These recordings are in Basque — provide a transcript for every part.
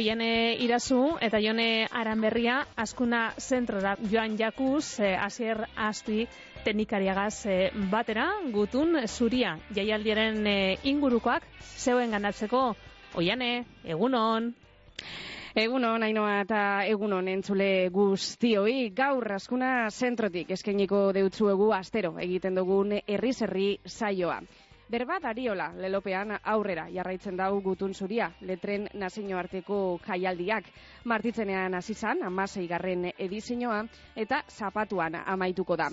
oiene irazu eta jone aranberria askuna zentrora. Joan jakuz eh, asier asti teknikariagaz eh, batera. Gutun zuria jaialdiaren eh, ingurukoak zeuen ganatzeko. Oiane egunon. Egunon, ainoa eta egunon entzule guztioi, gaur askuna zentrotik eskainiko deutzuegu astero egiten dugun herri-herri saioa. Berba dariola, lelopean aurrera jarraitzen dau gutun zuria, letren nazio arteko jaialdiak. Martitzenean azizan, amasei garren edizinoa, eta zapatuan amaituko da.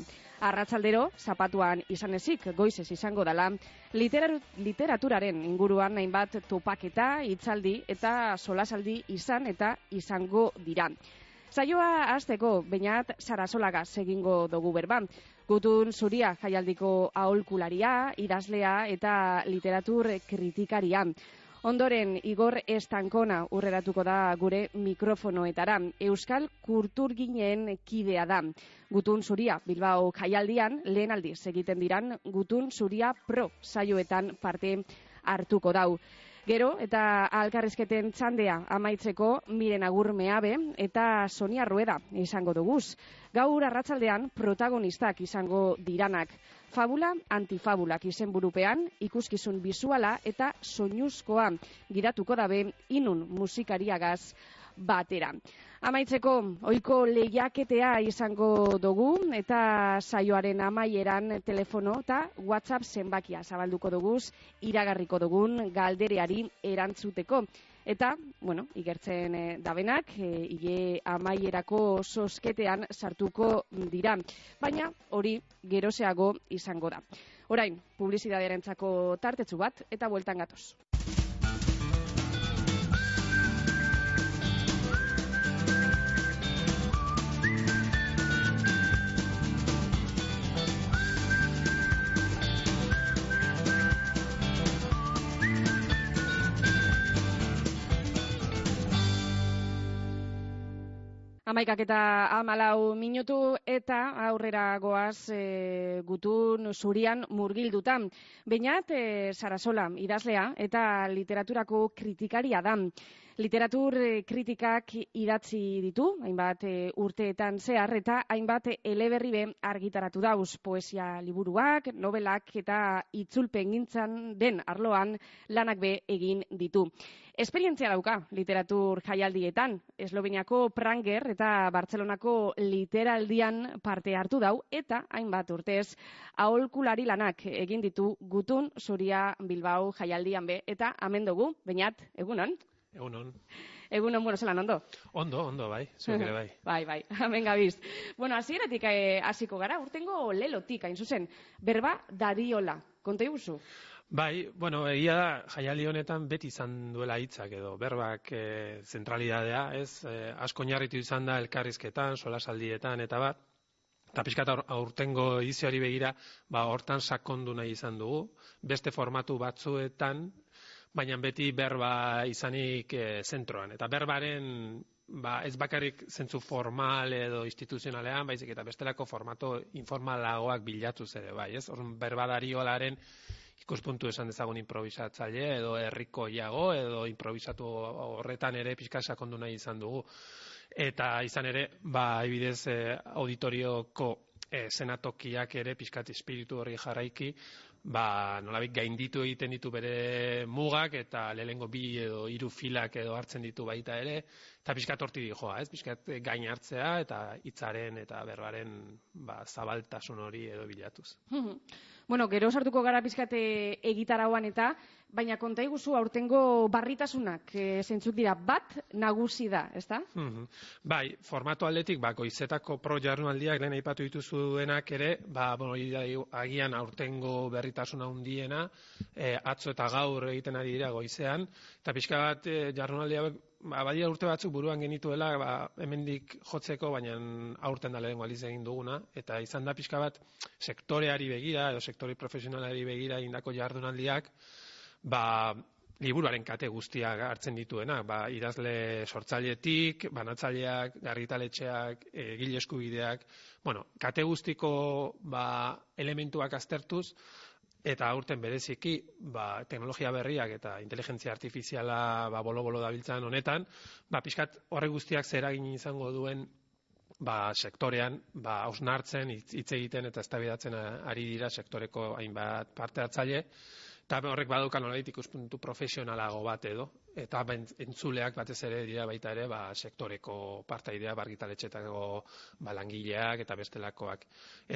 Arratzaldero, zapatuan izan ezik, goizez izango dela, literaturaren inguruan hainbat topaketa, itzaldi eta solasaldi izan eta izango dira. Saioa hasteko bainat Sarasolaga egingo dugu berban. Gutun zuria jaialdiko aholkularia, idazlea eta literatur kritikaria. Ondoren Igor Estankona urreratuko da gure mikrofonoetara. Euskal Kulturginen kidea da. Gutun zuria Bilbao jaialdian lehen aldiz egiten diran Gutun zuria pro saioetan parte hartuko dau. Gero, eta alkarrizketen txandea amaitzeko miren agur meabe eta Sonia Rueda izango duguz. Gaur arratzaldean protagonistak izango diranak. Fabula antifabulak izenburupean ikuskizun bizuala eta soinuzkoa giratuko dabe inun musikariagaz batera. Amaitzeko, oiko lehiaketea izango dugu eta saioaren amaieran telefono eta WhatsApp zenbakia zabalduko duguz iragarriko dugun galdereari erantzuteko. Eta, bueno, igertzen e, dabenak, e, ile amaierako sosketean sartuko dira. Baina, hori geroseago izango da. Orain, publizidadearen tartetzu bat, eta bueltan gatoz. Amaikak eta amalau minutu eta aurrera goaz e, gutun zurian murgildutan. Beinat, e, Sarasola, idazlea eta literaturako kritikaria da. Literatur eh, kritikak idatzi ditu, hainbat e, urteetan zehar, eta hainbat eleberri be argitaratu dauz poesia liburuak, novelak eta itzulpen gintzan den arloan lanak be egin ditu. Esperientzia dauka literatur jaialdietan, Esloveniako Pranger eta Bartzelonako literaldian parte hartu dau, eta hainbat urtez, aholkulari lanak egin ditu gutun zuria Bilbao jaialdian be, eta amen dugu, bainat, egunon? Egunon. Egunon, bueno, zelan, ondo? Ondo, ondo, bai, zuek ere bai. bai, bai, amen gabiz. Bueno, hasieratik eh, hasiko gara, urtengo lelotik, hain zuzen, berba dariola, konta iguzu? Bai, bueno, egia da, jaiali honetan beti izan duela hitzak edo, berbak e, zentralidadea, ez, e, asko narritu izan da elkarrizketan, solasaldietan, eta bat, eta pixkat aurtengo edizioari begira, ba, hortan sakondu nahi izan dugu, beste formatu batzuetan, baina beti berba izanik e, zentroan, eta berbaren ba, ez bakarrik zentzu formal edo instituzionalean, baizik eta bestelako formato informalagoak bilatu ere, bai, ez? Orrun berbadari olaren ikuspuntu esan dezagun improvisatzaile edo herrikoiago edo improvisatu horretan ere pixka sakondu nahi izan dugu. Eta izan ere, ba, ebidez eh, auditorioko eh, senatokiak ere pixkat espiritu hori jarraiki, ba, nolabik gainditu egiten ditu bere mugak eta lehengo bi edo hiru filak edo hartzen ditu baita ere, eta pixkat horti di joa, ez? Pixkat gain hartzea eta hitzaren eta berbaren ba, zabaltasun hori edo bilatuz. bueno, gero sartuko gara pixkate egitarauan eta, baina konta iguzu aurtengo barritasunak e, zentzuk dira? Bat nagusi da, ez da? Bai, formato aldetik, ba, goizetako pro jarnualdiak lehen aipatu dituzu denak ere, ba, bueno, agian aurtengo berri berritasuna handiena e, atzo eta gaur egiten ari dira goizean. Eta pixka bat e, jarrunaldia ba, badia urte batzuk buruan genituela ba, hemendik jotzeko baina aurten da lehenko aliz egin duguna. Eta izan da pixka bat sektoreari begira edo sektori profesionalari begira indako jardunaldiak ba, liburuaren kate guztiak hartzen dituena, ba, idazle sortzailetik, banatzaileak, garritaletxeak, egile eskubideak, bueno, kate guztiko ba, elementuak aztertuz, eta aurten bereziki ba, teknologia berriak eta inteligentzia artifiziala ba, bolo-bolo dabiltzan honetan, ba, pixkat horre guztiak zer izango duen ba, sektorean ba, osnartzen, hitz egiten eta eztabaidatzen ari dira sektoreko hainbat parte hartzaile, eta horrek badaukan nolait ikuspuntu profesionalago bat edo, eta entzuleak batez ere dira baita ere ba, sektoreko partaidea bargitaletxetako ba, langileak eta bestelakoak.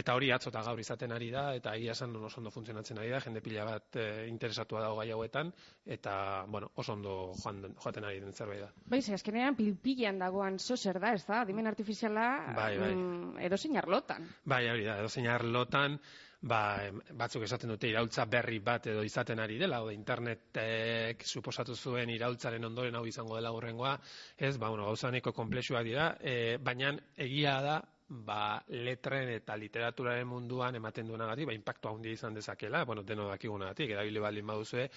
Eta hori atzo eta gaur izaten ari da, eta egia esan oso ondo funtzionatzen ari da, jende pila bat e, interesatua dago gai hauetan, eta bueno, oso ondo joan, joaten ari den zerbait da. Bai, ze, azkenean pilpilean dagoan zozer da, ez da? Dimen artifiziala bai, bai. Mm, edo lotan. Bai, hori da, edo lotan, ba, batzuk esaten dute iraultza berri bat edo izaten ari dela, o internetek suposatu zuen iraultzaren ondoren hau izango dela urrengoa, ez, ba, bueno, gauzaneko komplexua dira, e, baina egia da, ba, letren eta literaturaren munduan ematen duena gati, ba, impactu handia izan dezakela, bueno, deno dakiguna gati, edabile baldin baduzue,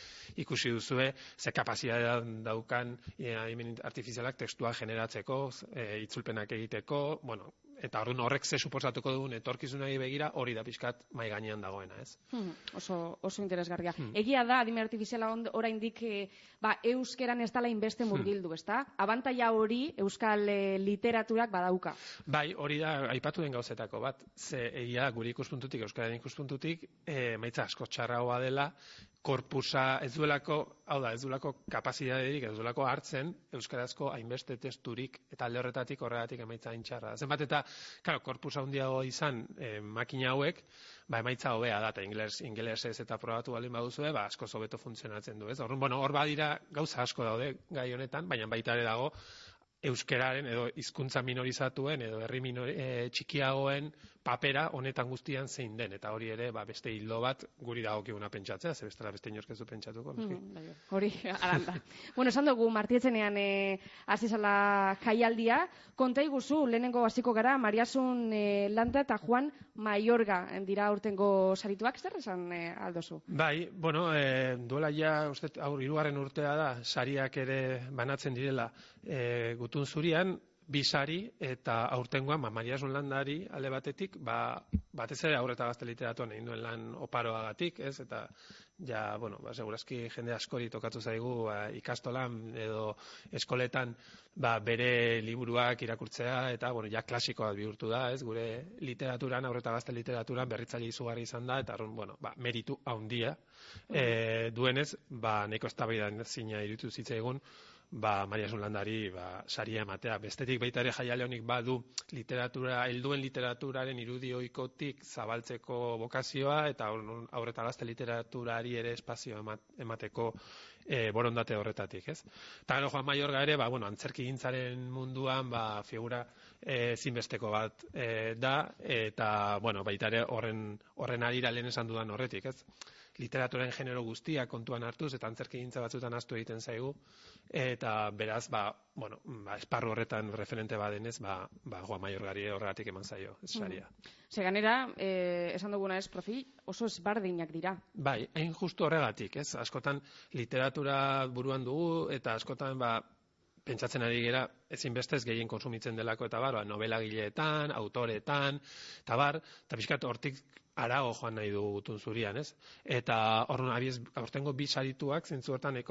ikusi duzue, ze kapazitatea daukan e, artifizialak tekstua generatzeko, e, itzulpenak egiteko, bueno, eta orduan horrek ze suposatuko dugun etorkizunari begira hori da pixkat mai gainean dagoena, ez? Hmm, oso, oso interesgarria. Hmm. Egia da, adime artifiziala oraindik eh, ba, euskeran ez dala inbeste hmm. murgildu, hmm. ez da? Abantaia hori euskal eh, literaturak badauka. Bai, hori da, aipatu den gauzetako bat, ze egia guri ikuspuntutik, euskaren ikuspuntutik, e, maitza asko txarragoa dela, korpusa ez duelako, hau da, ez duelako kapazitaterik, ez duelako hartzen euskarazko hainbeste testurik eta alde horretatik horregatik emaitza intxarra. Zenbat eta, claro, korpusa handiago izan e, makina hauek, ba emaitza hobea da eta ingeles ingelesez eta probatu baldin baduzue, ba asko hobeto funtzionatzen du, ez? Orrun, bueno, hor badira gauza asko daude gai honetan, baina baita ere dago euskeraren edo hizkuntza minorizatuen edo herri minori, e, txikiagoen papera honetan guztian zein den eta hori ere ba, beste hildo bat guri dagokiguna pentsatzea ze bestela beste inorkezu pentsatuko mm, bai, hori aranda bueno esan dugu martietzenean eh hasi sala jaialdia. Konta iguzu lehenengo hasiko gara Mariasun e, Landa eta Juan Maiorga dira urtengo sarituak. Zer esan e, aldozu? Bai bueno e, duela ja uste aur hirugarren urtea da sariak ere banatzen direla. E, gutun zurian bisari eta aurtengoan ba Maria Landari alde batetik ba batez ere aurreta gazte literatuan egin duen lan oparoagatik, ez? Eta ja, bueno, ba segurazki jende askori tokatu zaigu ba, ikastolan edo eskoletan ba, bere liburuak irakurtzea eta bueno, ja klasikoa bihurtu da, ez? Gure literaturan aurreta gazte literaturan berritzaile izugarri izan da eta arrun, bueno, ba, meritu handia eh duenez, ba neko eztabaidan zina iritu zitzaigun ba, Maria Zulandari ba, saria ematea. Bestetik baita ere jaiale honik badu literatura, helduen literaturaren irudioikotik zabaltzeko bokazioa eta aurreta gazte literaturari ere espazio emateko e, borondate horretatik, ez? Eta gero Juan Maiorga ere, ba, bueno, antzerki gintzaren munduan, ba, figura e, zinbesteko bat e, da, eta, bueno, baita ere horren, horren arira lehen esan dudan horretik, ez? Literaturen genero guztia kontuan hartuz eta antzerki gintza batzutan astu egiten zaigu eta beraz ba, bueno, ba, esparru horretan referente badenez ba, ba Juan Maior gari horregatik eman zaio esaria. Mm. Ze ganera, eh, esan duguna ez, profi, oso esbardinak dira. Bai, hain justu horregatik, ez? Askotan literatura buruan dugu eta askotan ba, pentsatzen ari gera ezinbestez gehien konsumitzen delako eta bar, ba, novela gileetan, autoretan, eta bar, eta pixkat hortik arago joan nahi dugu gutun zurian, ez? Eta horren abiez, aurtengo bi sarituak zentzu hortan e,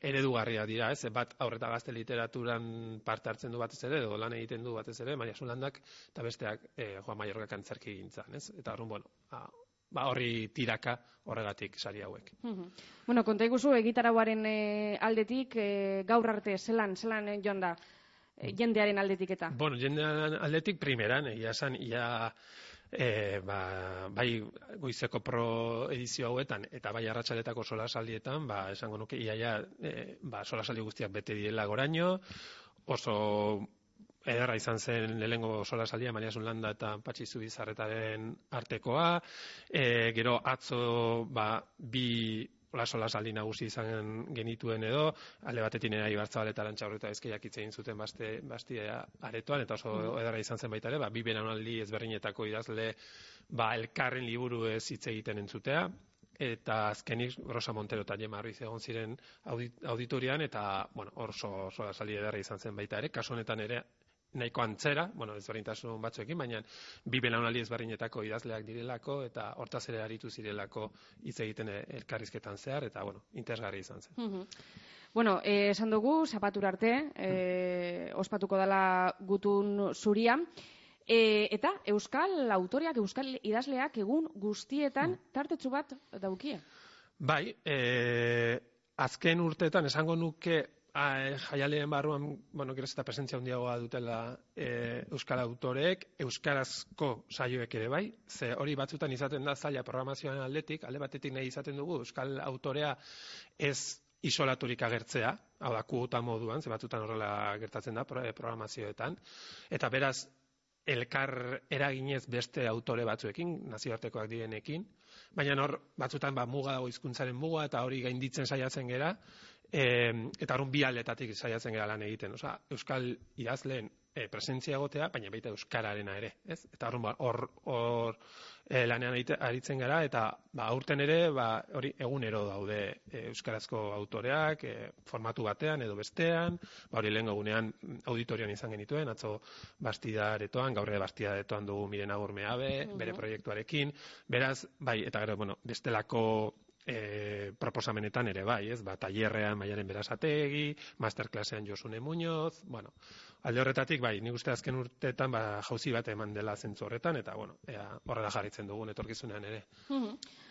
eredugarria dira, ez? Bat aurreta gazte literaturan parte hartzen du batez ere, edo lan egiten du batez ere, Maria Zulandak, eta besteak e, Joan Maiorgak antzerki gintzan, ez? Eta horren, bueno, a, ba, horri tiraka horregatik sari hauek. Bueno, konta iguzu, egitarauaren e, aldetik, e, gaur arte, zelan, zelan joan da, e, jendearen aldetik eta? Bueno, jendearen aldetik primeran, egia esan, ia, e, ba, bai goizeko pro edizio hauetan, eta bai arratsaletako sola saldietan, ba, esango nuke, iaia, e, ba, sola saldi guztiak bete direla goraino, oso ederra izan zen lehengo sola saldia Maria Zulanda eta Patxi Zubizarretaren artekoa. E, gero atzo ba, bi Ola sola saldi nagusi izan genituen edo, alde batetik nera ibartzabal eta lantxa horreta ezkeiak itzein zuten baste, bastia aretoan, eta oso mm. ederra izan zen baita ere, ba, bi benanaldi ezberdinetako idazle ba, elkarren liburu ez hitz egiten entzutea, eta azkenik Rosa Montero eta Jema Ruiz egon ziren auditorian, eta, bueno, hor so, sola saldi ederra izan zen baita ere, kasu honetan ere, nahiko antzera, bueno, ezberdintasun batzuekin, baina bi belaunaldi ezberdinetako idazleak direlako eta hortaz ere aritu zirelako hitz egiten elkarrizketan zehar eta bueno, interesgarri izan zen. Bueno, eh, esan dugu, zapatura arte, eh, ospatuko dela gutun zuria, e, eta euskal autoreak, euskal idazleak egun guztietan mm. tartetsu bat daukie. Bai, e, azken urteetan esango nuke jaialeen barruan, bueno, gero eta presentzia handiagoa dutela e, euskal autoreek, euskarazko saioek ere bai, ze hori batzutan izaten da zaila programazioan aldetik, alde batetik nahi izaten dugu euskal autorea ez isolaturik agertzea, hau da, kuota moduan, ze batzutan horrela gertatzen da programazioetan, eta beraz, elkar eraginez beste autore batzuekin, nazioartekoak direnekin, baina hor batzutan ba, muga dago hizkuntzaren muga eta hori gainditzen saiatzen gera, e, eta horren bi aldetatik saiatzen gera lan egiten. Osa, Euskal idazleen e, presentzia egotea, baina baita euskararena ere, ez? Eta hor ba, hor e, lanean aritzen gara eta ba aurten ere ba hori egunero daude e, euskarazko autoreak e, formatu batean edo bestean, ba hori lehen egunean auditorian izan genituen, atzo Bastidaretoan, gaur ere Bastidaretoan dugu Miren Agurmeabe, bere proiektuarekin. Beraz, bai, eta gero bueno, bestelako e, proposamenetan ere bai, ez? Ba, tailerrean Maialen Berasategi, masterclassean Josune Muñoz, bueno, alde horretatik bai, ni uste azken urteetan ba jauzi bat eman dela zentzu horretan eta bueno, ea horrela jarritzen dugun etorkizunean ere.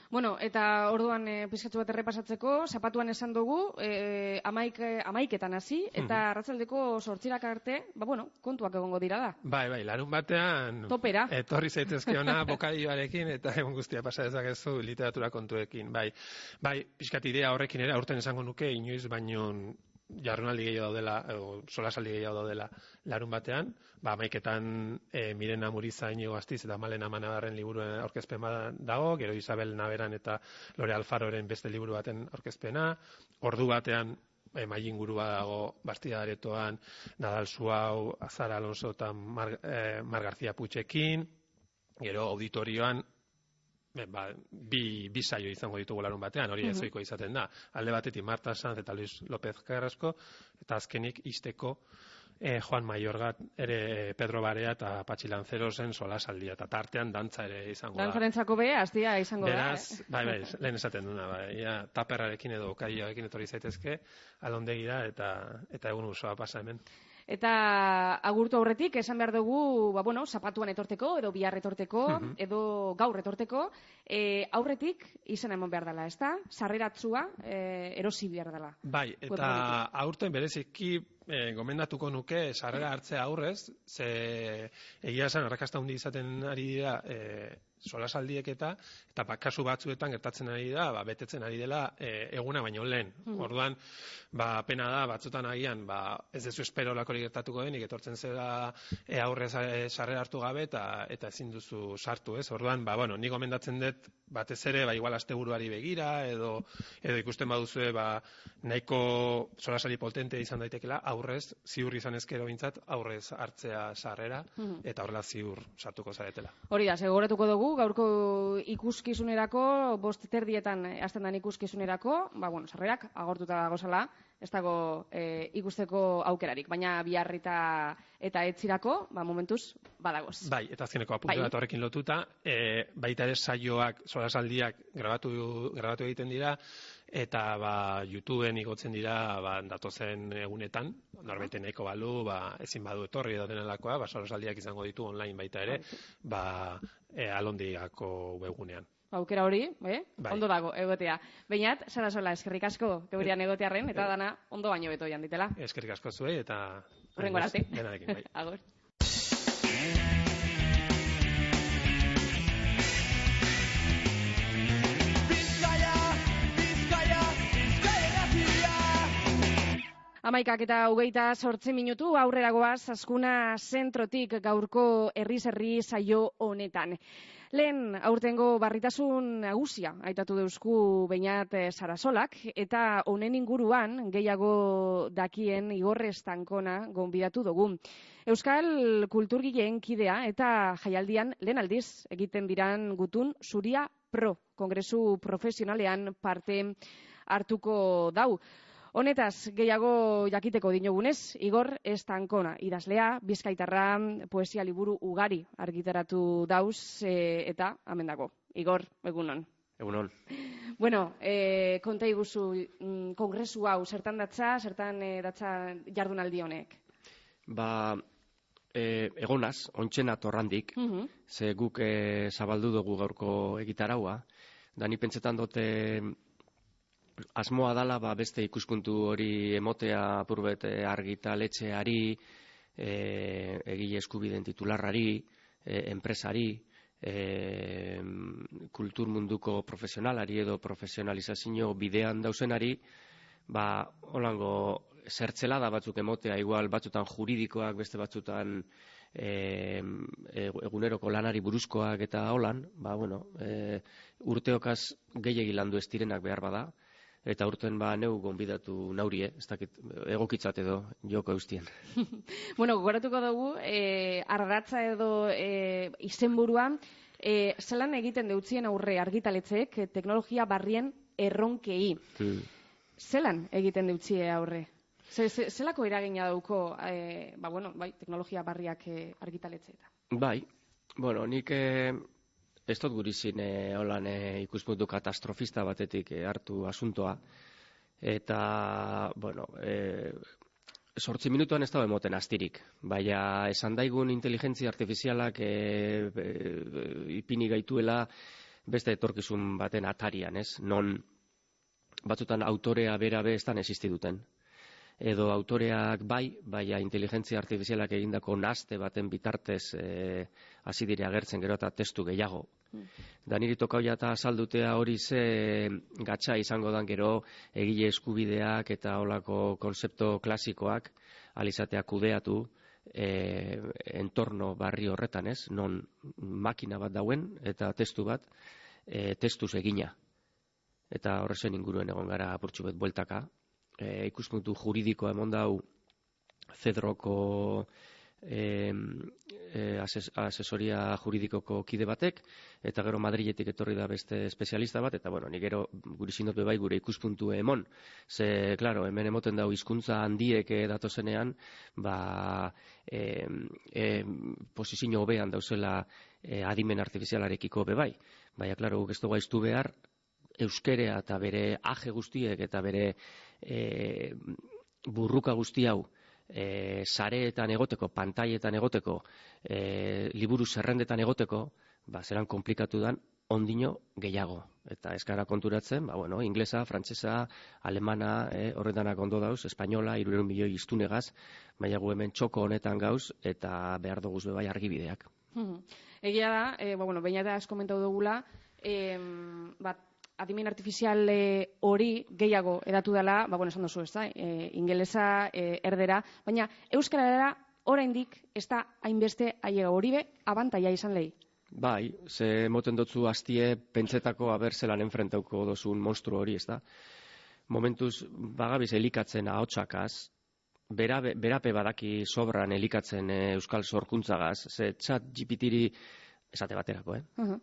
Bueno, eta orduan e, pizkatzu bat errepasatzeko, zapatuan esan dugu, e, amaik, amaiketan hasi, eta arratzaldeko sortzirak arte, ba bueno, kontuak egongo dira da. Bai, bai, larun batean, Topera. etorri zaitezke ona bokadioarekin, eta egun guztia pasa dezakezu literatura kontuekin, bai. Bai, pizkat idea horrekin ere, aurten esango nuke, inoiz baino jarrunaldi gehiago daudela, o, solasaldi gehiago daudela larun batean, ba, maiketan e, Mirena Muriza inigo astiz eta Malena Manadarren liburuen orkezpen dago, gero Isabel Naveran eta Lore Alfaroren beste liburu baten orkezpena, ordu batean e, maien gurua dago Bastida Aretoan, Nadal Suau, Azar Alonso eta Mar, e, Mar García Putxekin, gero auditorioan ba, bi, bi saio izango ditugu larun batean, hori ezoiko izaten da. Alde batetik Marta Sanz eta Luis López Carrasco, eta azkenik izteko eh, Juan Mayorgat ere Pedro Barea eta Patxi Lancerosen sola saldia, eta tartean dantza ere izango da. Dantzarentzako be, aztia izango Beraz, da. Eh? Bai, bai, lehen esaten duna, bai, ja, taperrarekin edo kaioarekin etorri zaitezke, alondegira eta, eta egun osoa pasa hemen. Eta agurtu aurretik, esan behar dugu, ba, bueno, zapatuan etorteko, edo bihar etorteko, edo gaur etorteko, e, aurretik izan emon behar dela, ez da? Sarreratzua e, erosi behar dela. Bai, eta aurten bereziki e, gomendatuko nuke sarrera hartzea aurrez, ze egia esan, arrakasta hundi izaten ari dira, e, solasaldiek eta eta ba, kasu batzuetan gertatzen ari da, ba, betetzen ari dela e, eguna baino lehen. Mm. Orduan, ba, pena da, batzutan agian, ba, ez dezu espero lakori gertatuko denik, etortzen zera e, aurre sarre hartu gabe eta eta ezin duzu sartu, ez? Orduan, ba, bueno, ni gomendatzen dut batez ere, ba, igual asteburuari begira, edo, edo ikusten baduzue, ba, nahiko solasali potente izan daitekela, aurrez, ziur izan ezkero bintzat, aurrez hartzea sarrera, mm. eta horrela ziur sartuko zaretela. Hori da, seguratuko dugu, gaurko ikuskizunerako, bost terdietan hasten dan ikuskizunerako, ba, bueno, sarrerak agortuta dago zala, ez dago e, ikusteko aukerarik, baina biharrita eta etzirako, ba, momentuz, badagoz. Bai, eta azkeneko apuntu bai. horrekin lotuta, e, baita ere saioak, solasaldiak grabatu, grabatu egiten dira, eta ba, YouTubeen igotzen dira ba, datozen egunetan, norbete nahiko balu, ba, ezin badu etorri edo denelakoa, ba, solasaldiak izango ditu online baita ere, ba, e, alondigako webgunean. Aukera hori, eh? Bai. ondo dago, egotea. Beinat, sara sola, eskerrik asko, geurian egotearren, eta dana, ondo baino beto janditela. Eskerrik asko zuei, eta... Horrengo arte. bai. Agur. Amaikak eta hogeita sortzi minutu aurrera goaz askuna zentrotik gaurko herri saio honetan. Lehen aurtengo barritasun nagusia aitatu deusku bainat eh, sarasolak eta honen inguruan gehiago dakien igorre estankona gonbidatu dugu. Euskal kulturgileen kidea eta jaialdian lehen aldiz egiten diran gutun Zuria Pro, kongresu profesionalean parte hartuko dau. Honetaz, gehiago jakiteko dinogunez, Igor Estankona, idazlea, bizkaitarra, poesia liburu ugari argitaratu dauz, e, eta amendako. Igor, egunon. Egunon. Bueno, e, konta iguzu, mm, kongresu hau, zertan datza, zertan e, datza jardunaldi honek? Ba, e, egonaz, ontxena torrandik, Mhm. ze guk e, zabaldu dugu gaurko egitaraua, da ni pentsetan dute asmoa dala ba, beste ikuspuntu hori emotea purbet e, argitaletxeari, e, egile eskubiden titularrari, e, enpresari, e, kultur munduko profesionalari edo profesionalizazio bidean dausenari, ba, holango zertzelada batzuk emotea, igual batzutan juridikoak, beste batzutan e, eguneroko lanari buruzkoak eta holan, ba, bueno, e, urteokaz gehiegi landu ez direnak behar bada, eta urten ba neu gonbidatu naurie, ez dakit egokitzat edo joko eustien. Bueno, gogoratuko dugu, e, ardatza edo e, izenburua, e, zelan egiten deutzien aurre argitaletzeek e, teknologia barrien erronkei. Hmm. Zelan egiten deutzie aurre? Ze, ze, zelako eragina dauko, e, ba, bueno, bai, teknologia barriak e, argitaletzeetan? Bai, bueno, nik eh, ez dut gurizin eh, holan eh, ikuspuntu katastrofista batetik eh, hartu asuntoa. Eta, bueno, eh, sortzi minutuan ez da emoten astirik. Baina esan daigun inteligentzia artifizialak eh, eh, ipini gaituela beste etorkizun baten atarian, ez? Non batzutan autorea bera be ez dan existi duten edo autoreak bai, baina inteligentzia artifizialak egindako naste baten bitartez hasi dire agertzen gero eta testu gehiago. Da niri tokau jata saldutea hori ze gatsa izango dan gero egile eskubideak eta holako konzepto klasikoak alizatea kudeatu e, entorno barri horretan ez, non makina bat dauen eta testu bat e, testuz egina. Eta horrezen inguruen egon gara apurtxu bet bueltaka, e, ikuspuntu juridikoa emon dau Zedroko e, e, ases, asesoria juridikoko kide batek, eta gero Madriletik etorri da beste espezialista bat, eta bueno, ni gero guri sindot bai gure ikuspuntu emon. Ze, claro, hemen emoten dau hizkuntza handiek eh, datozenean, ba, e, e, posizio hobean dauzela e, adimen artifizialarekiko be bai. Baina, claro, guk ez dugu behar, euskerea eta bere aje guztiek eta bere e, burruka guzti hau e, sareetan egoteko, pantailetan egoteko, e, liburu zerrendetan egoteko, ba, zeran komplikatu dan ondino gehiago. Eta ez gara konturatzen, ba, bueno, inglesa, frantsesa, alemana, eh, horretanak ondo dauz, espainola, irureun milioi iztunegaz, baina gu hemen txoko honetan gauz, eta behar duguz bebai argibideak. Mhm. Egia da, e, ba, bueno, baina da ez komentau dugula, e, bat, adimen artifizial e, hori gehiago edatu dela, ba, bueno, esan duzu, ez da, e, ingelesa, e, erdera, baina euskarara oraindik ez da hainbeste aiega hori be, abantaia izan lehi. Bai, ze moten dotzu hastie pentsetako aber zelan enfrentauko dozun monstru hori, ez da? Momentuz, bagabiz elikatzen ahotsakaz, berabe, berape badaki sobran elikatzen e, euskal sorkuntzagaz, ze txat GPT-ri esate baterako, eh? Uh -huh.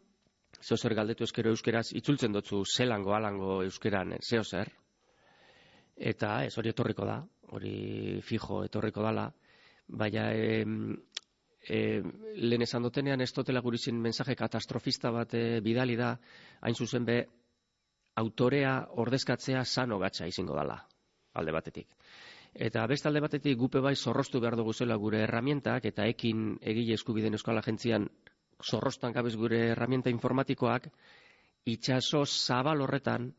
Zeo zer galdetu eskero euskeraz, itzultzen dotzu zelango alango euskeran, eh, zeo zer. Eta ez hori etorriko da, hori fijo etorriko dala, baina e, e, lehen esan dutenean ez dutela gurizin mensaje katastrofista bat e, bidali da, hain zuzen be, autorea ordezkatzea sano gatsa izango dala, alde batetik. Eta beste alde batetik gupe bai zorrostu behar dugu zela gure herramientak, eta ekin egile eskubiden euskal agentzian zorrostan gabez gure herramienta informatikoak, itxaso zabal horretan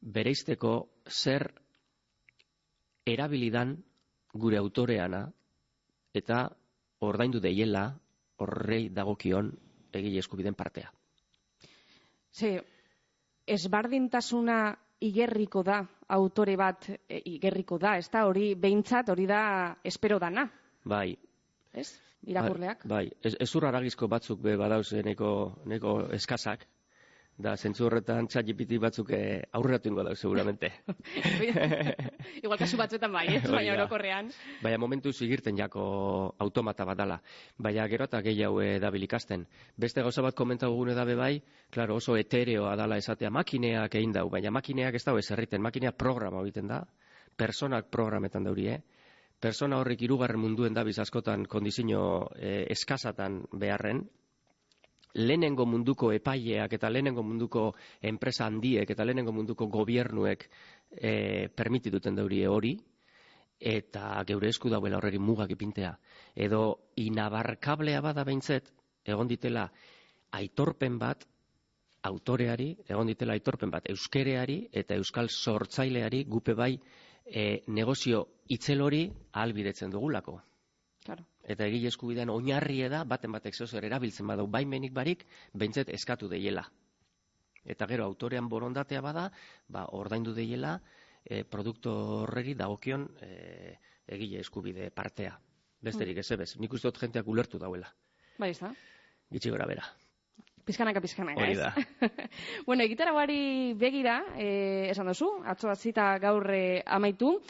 bereizteko zer erabilidan gure autoreana eta ordaindu deiela horrei dagokion egile eskubiden partea. Ze, ezbardintasuna igerriko da autore bat e, igerriko da, ez da hori behintzat hori da espero dana, Bai, ez? Irakurleak. Bai, ez, ezur aragizko batzuk be badauz eh, neko, neko eskazak, da zentzu horretan txatxipiti batzuk eh, aurreratu ingo dauz, seguramente. Igual kasu batzuetan bai, ez? Baina orokorrean. Baina momentu zigirten jako automata bat dala. Baina gero eta gehiago eh, dabil ikasten. Beste gauza bat komentau gune dabe bai, claro, oso etereoa dala esatea makineak egin dau, baina makineak ez dau ez erriten, makinea programa egiten da, personak programetan daurie, persona horrek irugarren munduen dabiz askotan kondizio e, eskasatan beharren, lehenengo munduko epaileak eta lehenengo munduko enpresa handiek eta lehenengo munduko gobiernuek e, permitituten daurie hori, eta geure esku dauela horreri mugak ipintea. Edo inabarkablea bada behintzet, egon ditela aitorpen bat autoreari, egon ditela aitorpen bat euskereari eta euskal sortzaileari gupe bai e, negozio itzel hori ahalbidetzen dugulako. Claro. Eta egile eskubidean oinarri da baten batek zeozer erabiltzen badu baimenik barik, behintzet eskatu deiela. Eta gero autorean borondatea bada, ba, ordaindu deiela, e, produktu horreri dagokion e, egile eskubide partea. Besterik ez ebez, nik uste dut jenteak ulertu dauela. Bai, ez da? Gitsi gora bera. Pizkanaka, pizkanaka, Hori da. bueno, egitara begira, eh, esan duzu, atzo zita gaur eh, amaitu.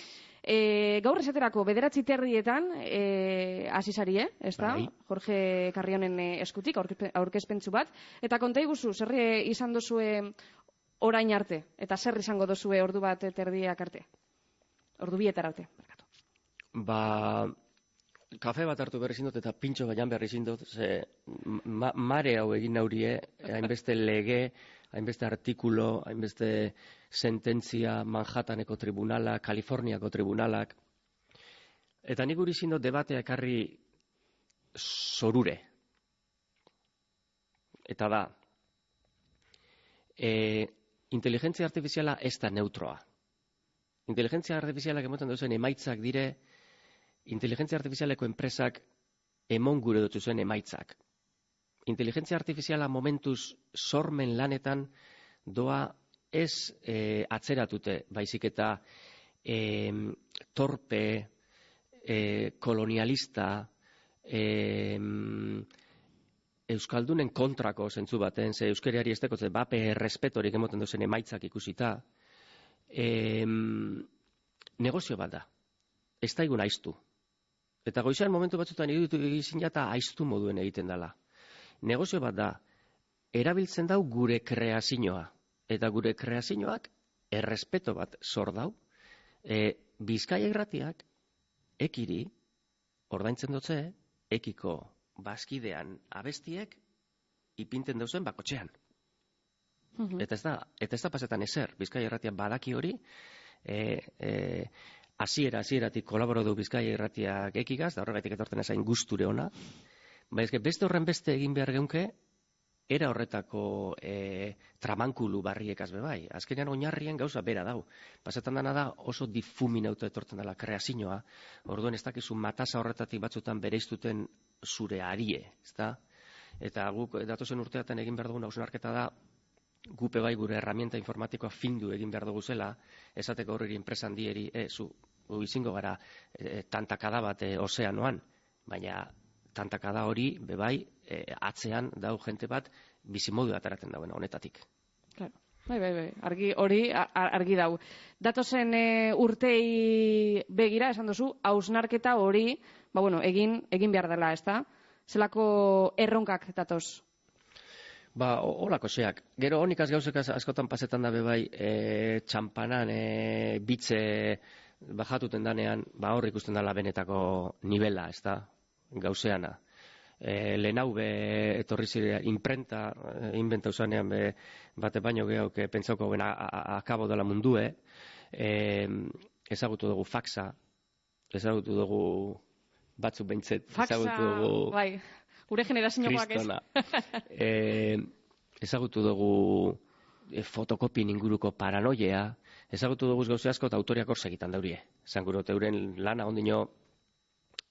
E, gaur esaterako bederatzi terrietan e, azizarie, ez da? Bai. Jorge Carrionen eh, eskutik, aurkezpe- aurkezpentsu bat. Eta konta iguzu, zer izan dozue orain arte? Eta zer izango dozue ordu bat terdiak arte? Ordu bietar arte. barkatu. Ba, kafe bat hartu berri zindot eta pintxo baian berri zindot, ze ma, mare hau egin naurie, hainbeste lege, hainbeste artikulo, hainbeste sententzia Manhattaneko tribunala, Kaliforniako tribunalak. Eta nik guri zindot debatea ekarri zorure. Eta da, e, inteligentzia artifiziala ez da neutroa. Inteligentzia artifizialak emoten duzen emaitzak dire, inteligentzia artifizialeko enpresak emon gure dut zuen emaitzak. Inteligentzia artifiziala momentuz sormen lanetan doa ez e, atzeratute, baizik eta e, torpe, e, kolonialista, e, Euskaldunen kontrako zentzu baten, ze euskeriari ez dekotze, bape errespetorik emoten duzen emaitzak ikusita, e, negozio bat da. Ez daigun aiztu. Eta goizean momentu batzutan iruditu egizin jata aiztu moduen egiten dela. Negozio bat da, erabiltzen dau gure kreazioa. Eta gure kreazioak errespeto bat zor dau. E, Bizkaia irratiak, ekiri, ordaintzen dutze, ekiko bazkidean abestiek, ipinten dauzen bakotxean. Mhm. Eta ez da, eta ez da pasetan ezer, Bizkaia irratia badaki hori, e, e, hasiera hasieratik kolaboro du Bizkaia irratiak ekigaz, da horregatik etortzen ezain gusture ona. Ba, eske beste horren beste egin behar geunke, era horretako e, tramankulu barriekaz bebai. Azkenean oinarrien gauza bera dau. Pasetan dana da oso difuminauta etortzen dela kreazioa, orduen ez dakizu matasa horretatik batzutan bereiztuten zure arie, ezta? Eta guk datozen urteatan egin behar dugun hausnarketa da, gupe bai gure herramienta informatikoa findu egin behar dugu zela, esateko horreri enpresa handieri, e, zu, gu izingo gara e, tantakada bat e, ozeanoan, baina tantakada hori, bebai, e, atzean dau jente bat, bizimodu ataraten dauen honetatik. Claro. Bai, bai, bai. Argi, hori argi dau. Datozen e, urtei begira, esan duzu, hausnarketa hori, ba bueno, egin, egin behar dela, ez da? Zelako erronkak datoz. Ba, ho- holako xeak. Gero honikaz gauzek askotan pasetan da bebai, e, txampanan, e, bitze bajatuten danean, ba hor ikusten dela benetako nivela, ez da, gauzeana. E, lehen be etorri zire imprenta, e, inventa usanean be, bate baino gehauk e, pentsauko ben a- a- akabo dela mundue, e, ezagutu dugu faxa, ezagutu dugu batzuk behintzet, Faxa, ezagutu dugu bai, gure generazioak ez. e, ezagutu dugu e, fotokopien inguruko paranoia, ezagutu dugu gauze asko eta autoriak hor segitan daurie. Gero, euren lana ondino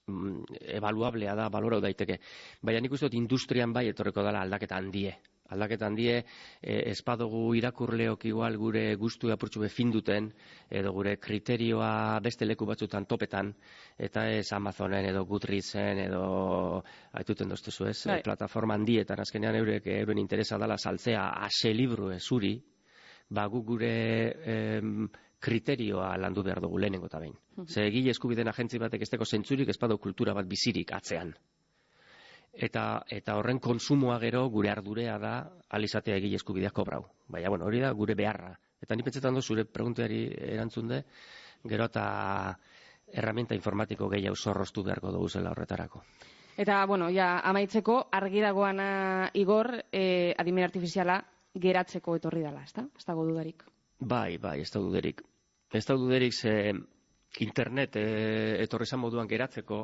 mm, evaluablea da, balorau daiteke. Baina nik uste dut industrian bai etorreko dela aldaketa handie. Aldaketa handie, e, espadugu irakurleok igual gure gustu apurtxu befinduten, edo gure kriterioa beste leku batzutan topetan, eta ez Amazonen edo Goodreadsen edo aituten doztezu ez, Bai. plataforma handietan azkenean eurek euren interesa dela saltzea ase libru zuri, ba gu gure em, kriterioa landu behar dugu lehenengo eta behin. Ze egile eskubideen agentzi batek esteko zentzurik ez badu kultura bat bizirik atzean. Eta, eta horren konsumoa gero gure ardurea da alizatea egile eskubideak kobrau. Baina, bueno, hori da gure beharra. Eta ni pentsetan dut zure pregunteari erantzun de, gero eta herramienta informatiko gehiago zorroztu beharko dugu zela horretarako. Eta, bueno, ja, amaitzeko, argi dagoana igor, eh, adimen artifiziala geratzeko etorri dela, ez da? Ez dago dudarik. Bai, bai, ez da duderik. Ez da duderik ze internet e, etorri zan moduan geratzeko,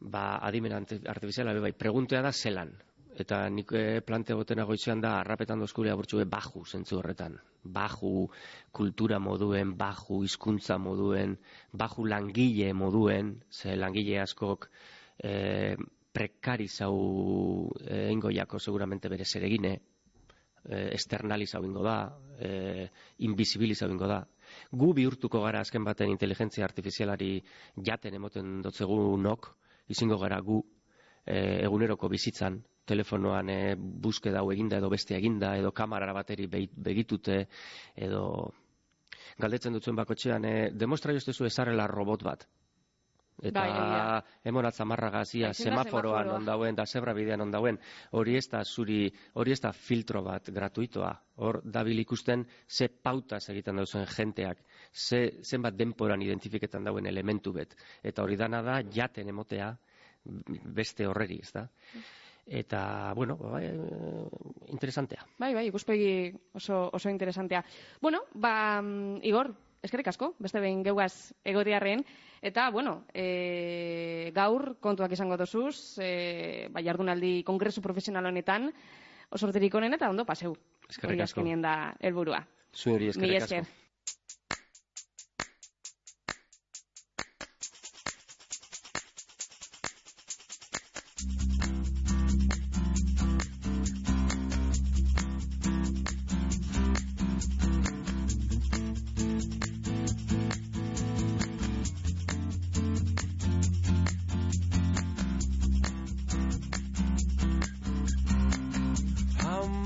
ba, adimen artifiziala, bai, preguntea da zelan. Eta nik e, plante gotena goitzean da, arrapetan dozkurea burtsu baju zentzu horretan. Baju kultura moduen, baju hizkuntza moduen, baju langile moduen, ze langile askok e, prekarizau e, ingoiako seguramente bere zeregine, e, externalizau ingo da, e, invisibilizau ingo da. Gu bihurtuko gara azken baten inteligentzia artifizialari jaten emoten dotzegunok, izingo gara gu e, eguneroko bizitzan, telefonoan e, buske dau eginda edo beste eginda, edo kamarara bateri begitute, edo galdetzen dutzen bakotxean, e, demostra joztezu ezarrela robot bat. Eta bai, emonatza marra gazia semaforoan ondauen da zebra bidean ondauen. Hori ez da zuri, hori ez da filtro bat gratuitoa. Hor dabil ikusten ze pautas egiten dauzen jenteak, ze, zenbat denporan identifiketan dauen elementu bet. Eta hori dana da jaten emotea beste horreri, ez da? Eta, bueno, bai, interesantea. Bai, bai, ikuspegi oso, oso interesantea. Bueno, ba, mm, Igor, eskerrik asko, beste behin geugaz egotiarren. Eta, bueno, e, gaur kontuak izango dozuz, e, bai, jardunaldi kongresu profesional honetan, osorterik honen eta ondo paseu. Eskerrik asko. Da helburua. Zuheri eskerrik asko.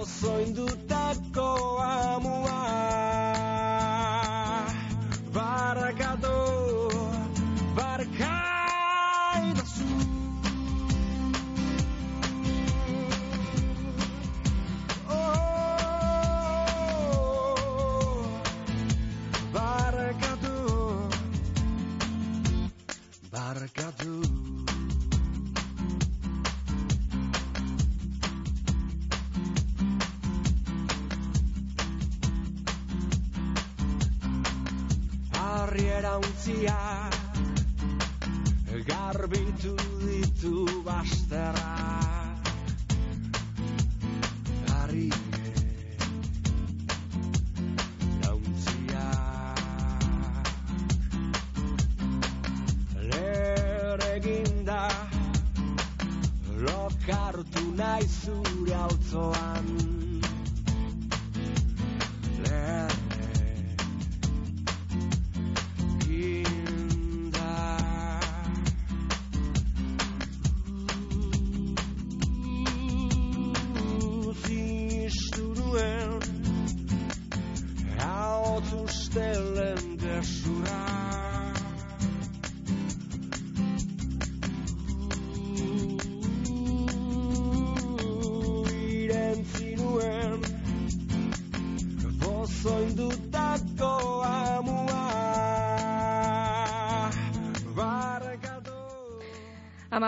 Oso indutako amua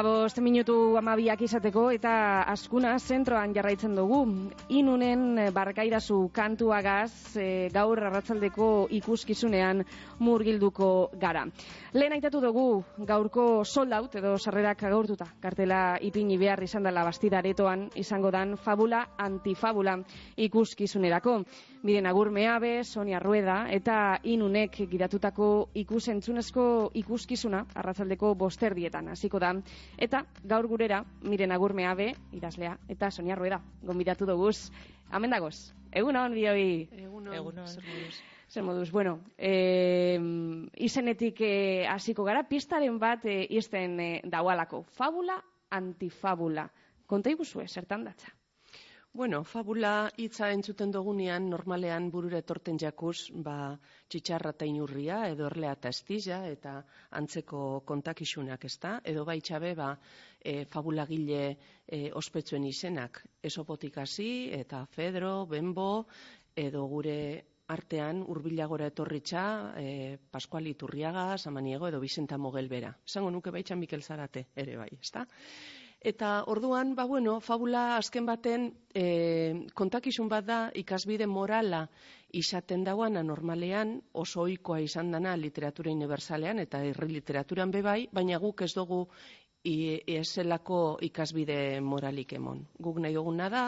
favor. Amabost minutu amabiak izateko eta askuna zentroan jarraitzen dugu. Inunen eh, barkairazu kantuagaz e, gaur arratzaldeko ikuskizunean murgilduko gara. Lehen aitatu dugu gaurko soldaut edo sarrerak gaurtuta. Kartela ipini behar izan dela bastidaretoan izango dan fabula antifabula ikuskizunerako. Miren agur meabe, Sonia Rueda eta inunek gidatutako ikusentzunezko ikuskizuna arratzaldeko bosterdietan hasiko da. Eta gaur gurera, miren agur meabe, idazlea, eta Sonia Rueda, gombidatu duguz. Hemen dagoz, egunon bioi. Egunon. Egunon. zer moduz? Zer moduz, bueno, e, izenetik eh, hasiko gara, pistaren bat e, izten e, daualako. Fabula antifabula. Konta iguzue, zertan datza? Bueno, fabula hitza entzuten dugunean normalean burura etorten jakuz, ba, txitxarra eta inurria, edo erlea eta estija, eta antzeko kontakisunak, ezta? Edo baitxabe, ba, e, fabulagile e, ospetsuen izenak. Esopotik hasi, eta Fedro, Benbo, edo gure artean hurbilagora etorritza, e, Pascual Iturriaga, Samaniego edo Vicenta Mogelbera. Esango nuke baitxan Mikel Zarate ere bai, ezta? Eta orduan, ba bueno, fabula azken baten e, kontakizun bat da ikasbide morala izaten dauana normalean oso ohikoa izan dana literatura universalean eta herri literaturan bebai, baina guk ez dugu eselako ikasbide moralik emon. Guk nahi duguna da,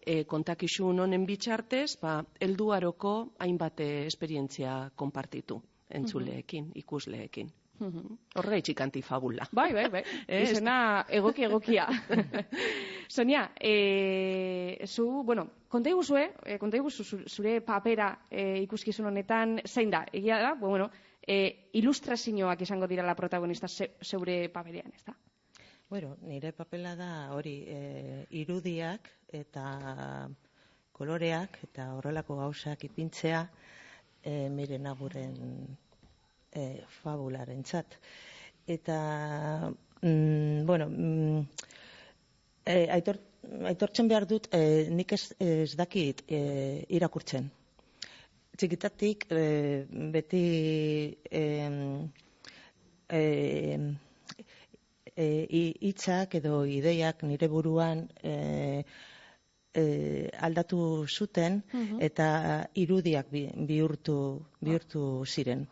e, kontakizun honen bitxartez, ba, helduaroko hainbat eh, esperientzia konpartitu entzuleekin, ikusleekin. Horregaitxik antifabula. Bai, bai, bai. Ez. Izena egoki egokia. Sonia, e, zu, bueno, konta iguzue, e, konta iguzu zu- zure papera e, ikuskizun honetan, zein da? Egia da, bueno, e, ilustrazioak izango dira la protagonista ze, zeure paperean, ez da? Bueno, nire papela da hori e, irudiak eta koloreak eta horrelako gauzak ipintzea e, miren aguren e, fabularen txat. Eta, mm, bueno, mm, e, aitor, aitortzen behar dut, e, nik ez, ez dakit e, irakurtzen. Txikitatik e, beti em, e, hi- hitzak edo ideiak nire buruan e, e, aldatu zuten eta irudiak bi- bihurtu bihurtu ziren.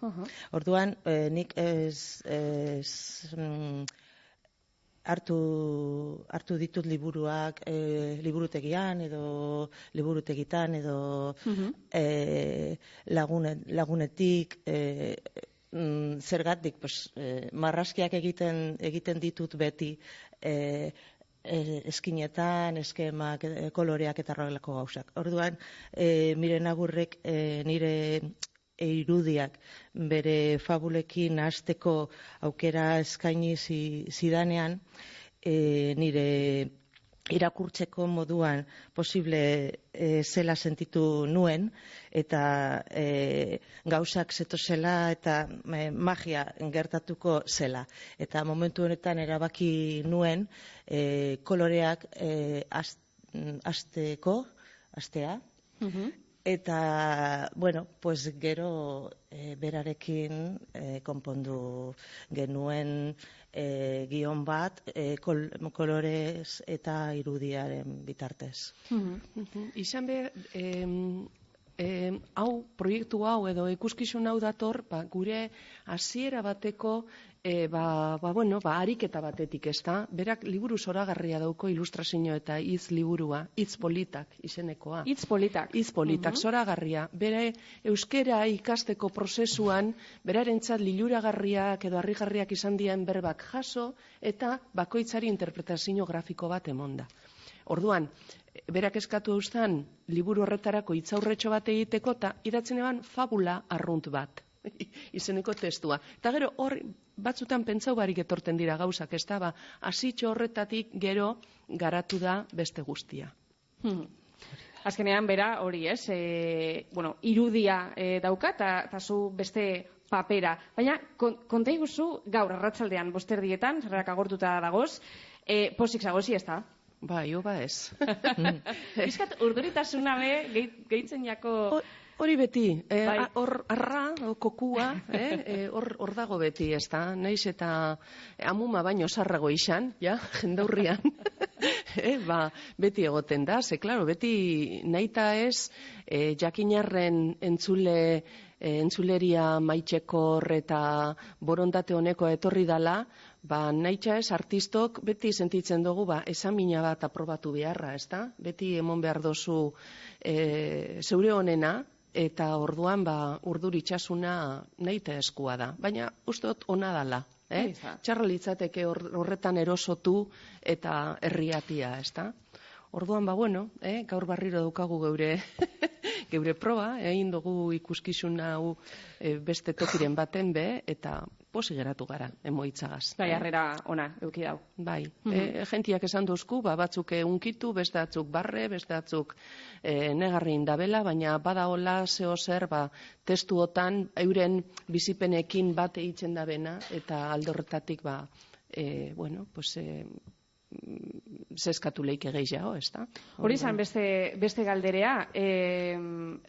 Orduan e, nik ez, ez mm, hartu, hartu ditut liburuak e, liburutegian edo liburutegitan edo e, lagune, lagunetik e, mm, zergatik pues, e, marraskiak egiten egiten ditut beti e, eskinetan, eskemak, e, koloreak eta horrelako gauzak. Orduan, e, miren agurrek e, nire irudiak bere fabulekin hasteko aukera eskaini zi- zidanean, e, nire irakurtzeko moduan posible e, zela sentitu nuen eta e, gauzak zetozela eta e, magia gertatuko zela. Eta momentu honetan erabaki nuen e, koloreak e, az- mm, azteko, astea, Eta, bueno, pues gero e, berarekin e, konpondu genuen e, gion bat e, kol, kolorez eta irudiaren bitartez. Izan be, em, em, hau, proiektu hau edo ikuskizun hau dator, ba, gure hasiera bateko, e, ba, ba, bueno, ba, ariketa batetik, ez da? Berak liburu zoragarria dauko ilustrazio eta hitz liburua, hitz politak izenekoa. Hitz politak. Hitz politak, zoragarria. Bere euskera ikasteko prozesuan, berarentzat liluragarriak edo harrigarriak izan dien berbak jaso, eta bakoitzari interpretazio grafiko bat emonda. Orduan, berak eskatu eustan, liburu horretarako hitzaurretxo bat egiteko, eta idatzen eban fabula arrunt bat. izeneko testua. Eta gero hor batzutan pentsau barik etorten dira gauzak, ez da, ba, hasitxo horretatik gero garatu da beste guztia. Hmm. Azkenean, bera, hori ez, e, bueno, irudia e, dauka, eta zu beste papera. Baina, kon, konta iguzu, gaur, arratsaldean bosterdietan, zerrak agortuta dagoz, e, posik zagozi ez da? Bai, oba ez. Bizkat, urduritasuna be, gehi- gehitzen jako... Hori beti, eh, Bai. hor arra, kokua, eh, eh, hor hor dago beti, ez da? Naiz eta amuma baino sarrago izan, ja, jendaurrian. eh, ba, beti egoten da, ze, klaro, beti naita ez, eh, jakinarren entzule, eh, entzuleria maitxekor eta borondate honeko etorri dala, ba, naitxa ez, artistok beti sentitzen dugu, ba, esamina bat aprobatu beharra, ez da? Beti emon behar dozu e, zeure honena, eta orduan ba, urdur itxasuna nahite eskua da. Baina uste dut ona dala. Eh? Txarra litzateke hor- horretan erosotu eta herriatia, ez da? Orduan, ba, bueno, eh, gaur barriro daukagu geure geure proba, egin dugu ikuskizun hau eh, beste tokiren baten be, eta posi geratu gara, emoitzagaz. Bai, eh? harrera ona, euki dau. Bai, Mhm. e, gentiak esan duzku, ba, batzuk eh, unkitu, beste batzuk barre, beste batzuk e, negarri indabela, baina badaola zeo zer, ba, testuotan euren bizipenekin bat eitzen da bena, eta aldorretatik, ba, e, bueno, pues, e, mm, zeskatu leike gehiago, ez da? Hori izan beste, beste galderea, e,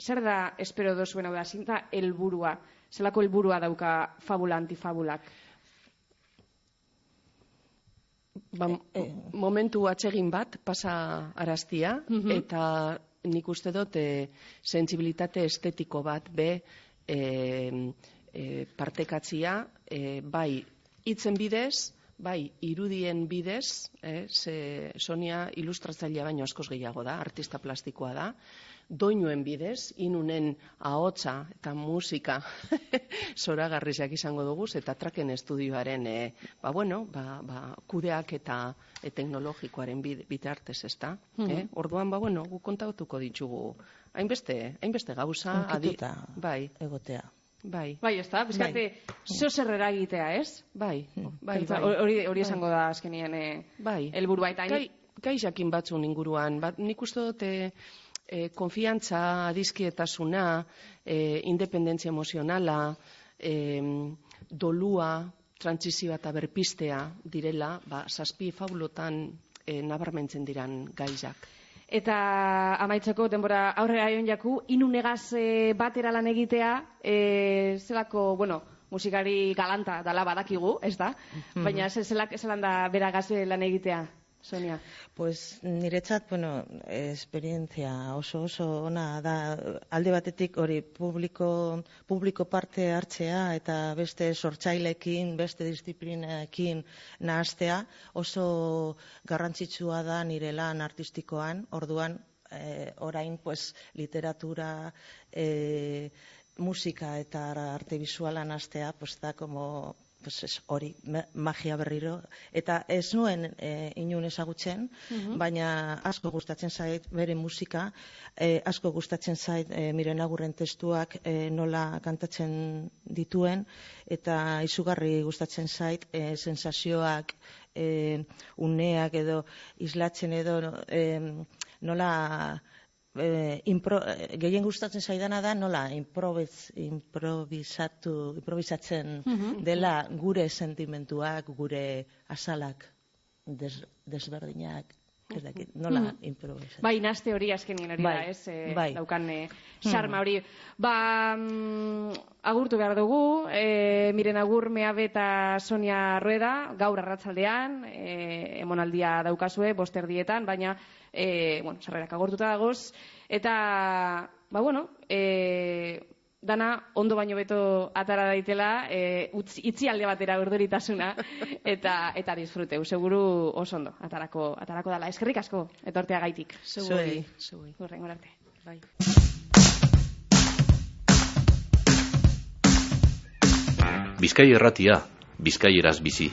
zer da espero dozuen hau da, zinta helburua, zelako helburua dauka fabula antifabulak? ba, eh. momentu atsegin bat pasa araztia Mhm. eta nik uste dut e, sensibilitate estetiko bat be e, e, partekatzia e, bai hitzen bidez bai irudien bidez eh, ze Sonia ilustratzailea baino askoz gehiago da artista plastikoa da doinuen bidez, inunen ahotsa eta musika zoragarriak izango dugu, eta traken estudioaren, e, ba, bueno, ba, ba, kudeak eta e, teknologikoaren bitartez, ezta? Mhm. eh? Orduan, ba, bueno, gu kontatuko ditugu, hainbeste, hainbeste gauza, Hunkituta bai, egotea. bai, Bai, ez da, bizkate, zo zer eragitea, ez? bai, bai, Pentsa, bai, Hori, hori esango da azkenien eh, bai. helburua eta Gai, gai jakin batzun inguruan, bat, nik uste dut e, e, konfiantza, adizkietasuna, e, independentzia emozionala, e, dolua, trantzizioa eta berpistea direla, ba, zazpi fabulotan e, nabarmentzen diran gaizak. Eta amaitzeko denbora aurrera joan jaku, inunegaz e, batera lan egitea, e, zelako, bueno, musikari galanta dala badakigu, ez da? Baina ze- zelak, zelan da beragaz eh, lan egitea, Sonia? Pues niretzat, bueno, esperientzia oso oso ona da alde batetik hori publiko, publiko parte hartzea eta beste sortzailekin, beste disiplinekin nahastea oso garrantzitsua da nire lan artistikoan, orduan eh, orain pues literatura eh, musika eta arte visuala nahastea pues da como pues ez, hori ma- magia berriro. Eta ez nuen e, inun ezagutzen baina asko gustatzen zait bere musika e, asko gustatzen zait e, miren agurren testuak e, nola kantatzen dituen eta izugarri gustatzen zait e, sensazioak e, uneak edo islatzen edo e, nola e, impro, eh, gehien gustatzen zaidana da nola improviz, improvisatu, improvisatzen dela gure sentimentuak, gure asalak des, desberdinak, ez dakit, nola improvisatzen. Bai, naste hori azkenien hori Bai, da, ez? E, bai. Daukan e, xarma hori. Ba, mm, agurtu behar dugu, e, miren agur meabe eta Sonia Rueda, gaur arratsaldean, e, emonaldia daukazue, bosterdietan, baina, e, bueno, sarrerak agortuta dagoz, eta, ba, bueno, e, dana ondo baino beto atara daitela, e, utz, itzi alde batera urduritasuna, eta eta disfruteu, seguru oso ondo, atarako, atarako dala. Eskerrik asko, etortea gaitik. Zeuei, zeuei. Horrengo arte. Bai. Bizkai erratia, bizkaieraz bizi.